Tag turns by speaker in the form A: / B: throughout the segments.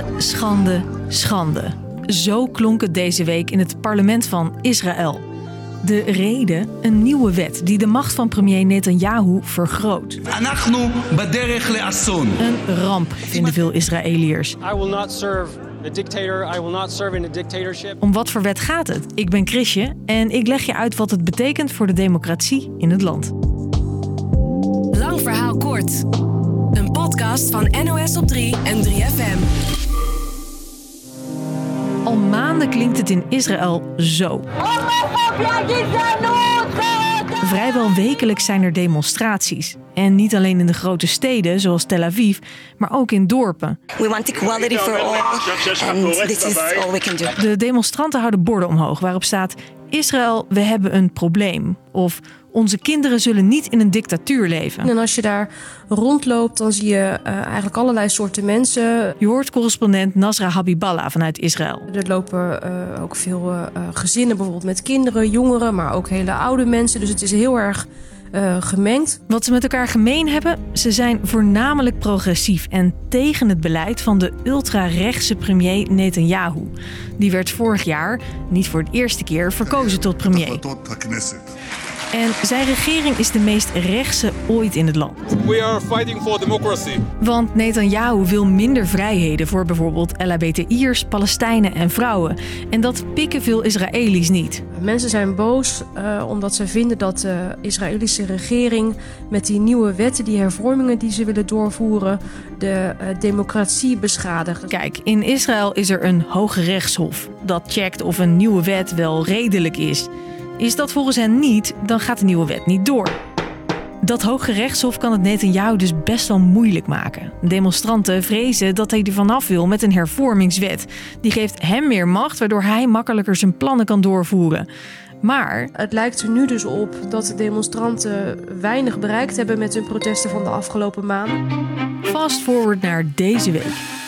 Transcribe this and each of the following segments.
A: Schande, schande, schande. Zo klonk het deze week in het parlement van Israël. De reden? Een nieuwe wet die de macht van premier Netanyahu vergroot. Een ramp, vinden veel Israëliërs.
B: I will not serve a dictator. I will not serve in a dictatorship.
A: Om wat voor wet gaat het? Ik ben Chrisje en ik leg je uit wat het betekent voor de democratie in het land.
C: Lang verhaal kort. Een podcast van NOS op 3 en 3FM.
A: Maanden klinkt het in Israël zo. Vrijwel wekelijks zijn er demonstraties. En niet alleen in de grote steden zoals Tel Aviv, maar ook in dorpen.
D: We want equality for all, and this is all we can do.
A: De demonstranten houden borden omhoog waarop staat: Israël, we hebben een probleem. Of onze kinderen zullen niet in een dictatuur leven.
E: En als je daar rondloopt, dan zie je eh, eigenlijk allerlei soorten mensen.
A: Je hoort correspondent Nasra Habiballah vanuit Israël.
E: Er lopen eh, ook veel eh, gezinnen, bijvoorbeeld met kinderen, jongeren, maar ook hele oude mensen. Dus het is heel erg eh, gemengd.
A: Wat ze met elkaar gemeen hebben, ze zijn voornamelijk progressief en tegen het beleid van de ultra-rechtse premier Netanyahu. Die werd vorig jaar, niet voor de eerste keer, verkozen tot premier. En zijn regering is de meest rechtse ooit in het land.
F: We are fighting for democracy.
A: Want Netanyahu wil minder vrijheden voor bijvoorbeeld LHBTI'ers, Palestijnen en vrouwen. En dat pikken veel Israëli's niet.
E: Mensen zijn boos eh, omdat ze vinden dat de Israëlische regering met die nieuwe wetten, die hervormingen die ze willen doorvoeren, de eh, democratie beschadigt.
A: Kijk, in Israël is er een hoge rechtshof dat checkt of een nieuwe wet wel redelijk is. Is dat volgens hen niet, dan gaat de nieuwe wet niet door. Dat Hoge Rechtshof kan het Netanyahu dus best wel moeilijk maken. Demonstranten vrezen dat hij er vanaf wil met een hervormingswet. Die geeft hem meer macht, waardoor hij makkelijker zijn plannen kan doorvoeren. Maar
E: Het lijkt er nu dus op dat de demonstranten weinig bereikt hebben met hun protesten van de afgelopen maanden.
A: fast forward naar deze week.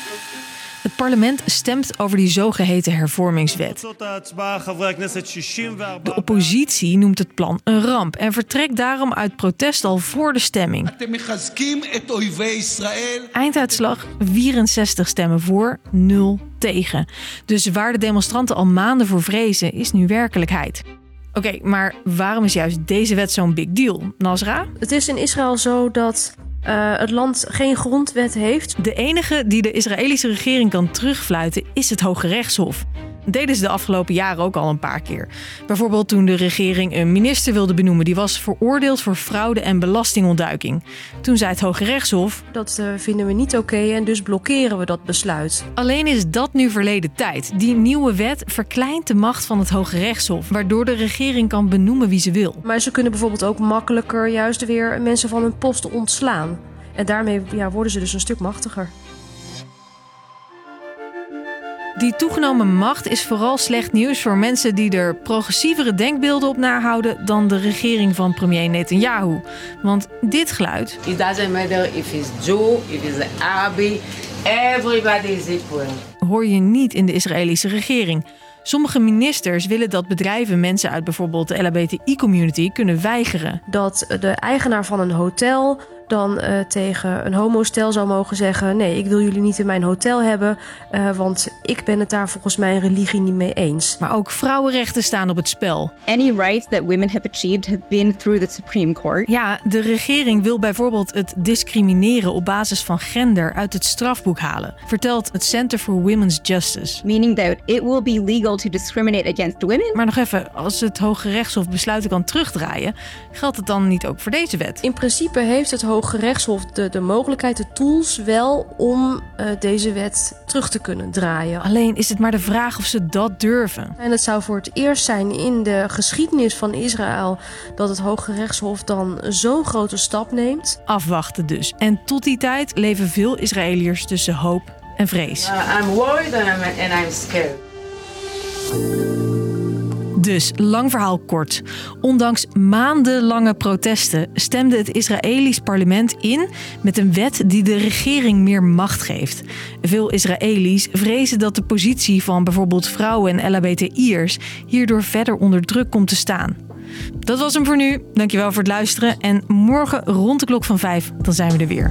A: Het parlement stemt over die zogeheten hervormingswet. De oppositie noemt het plan een ramp en vertrekt daarom uit protest al voor de stemming. Einduitslag 64 stemmen voor, 0 tegen. Dus waar de demonstranten al maanden voor vrezen, is nu werkelijkheid. Oké, maar waarom is juist deze wet zo'n big deal? Nasra?
E: Het is in Israël zo dat eh, het land geen grondwet heeft.
A: De enige die de Israëlische regering kan terugfluiten is het Hoge Rechtshof. Deden ze de afgelopen jaren ook al een paar keer. Bijvoorbeeld toen de regering een minister wilde benoemen die was veroordeeld voor fraude en belastingontduiking. Toen zei het Hoge Rechtshof:
E: Dat eh, vinden we niet oké en dus blokkeren we dat besluit.
A: Alleen is dat nu verleden tijd. Die nieuwe wet verkleint de macht van het Hoge Rechtshof, waardoor de regering kan benoemen wie ze wil.
E: Maar ze kunnen bijvoorbeeld ook makkelijker juist weer mensen van hun post ontslaan. En daarmee ja, worden ze dus een stuk machtiger.
A: Die toegenomen macht is vooral slecht nieuws voor mensen die er progressievere denkbeelden op nahouden dan de regering van premier Netanyahu. Want dit geluid
G: It doesn't matter if it's Jew, if it's everybody is equal.
A: hoor je niet in de Israëlische regering. Sommige ministers willen dat bedrijven mensen uit bijvoorbeeld de LHBTI-community kunnen weigeren.
E: Dat de eigenaar van een hotel dan eh, tegen een homostel zou mogen zeggen: Nee, ik wil jullie niet in mijn hotel hebben, eh, want ik ben het daar volgens mijn religie niet mee eens.
A: Maar ook vrouwenrechten staan op het spel.
H: Any rights that women have achieved have been through the Supreme Court.
A: Ja, de regering wil bijvoorbeeld het discrimineren op basis van gender uit het strafboek halen, vertelt het Center for Women's Justice.
H: Meaning that it will be legal to discriminate against women.
A: Maar nog even, als het Hoge Rechtshof besluiten kan terugdraaien, geldt het dan niet ook voor deze wet?
E: In principe heeft het Hoge Rechtshof de, de mogelijkheid, de tools wel om eh, deze wet terug te kunnen draaien.
A: Alleen is het maar de vraag of ze dat durven.
E: En het zou voor het eerst zijn in de geschiedenis van Israël dat het Hoge Rechtshof dan zo'n grote stap neemt.
A: Afwachten dus. En tot die tijd leven veel Israëliërs tussen hoop en vrees.
G: Uh, I'm worried and I'm, and I'm scared.
A: Dus, lang verhaal kort. Ondanks maandenlange protesten stemde het Israëlisch parlement in met een wet die de regering meer macht geeft. Veel Israëli's vrezen dat de positie van bijvoorbeeld vrouwen en LHBTI'ers hierdoor verder onder druk komt te staan. Dat was hem voor nu. Dankjewel voor het luisteren. En morgen rond de klok van vijf, dan zijn we er weer.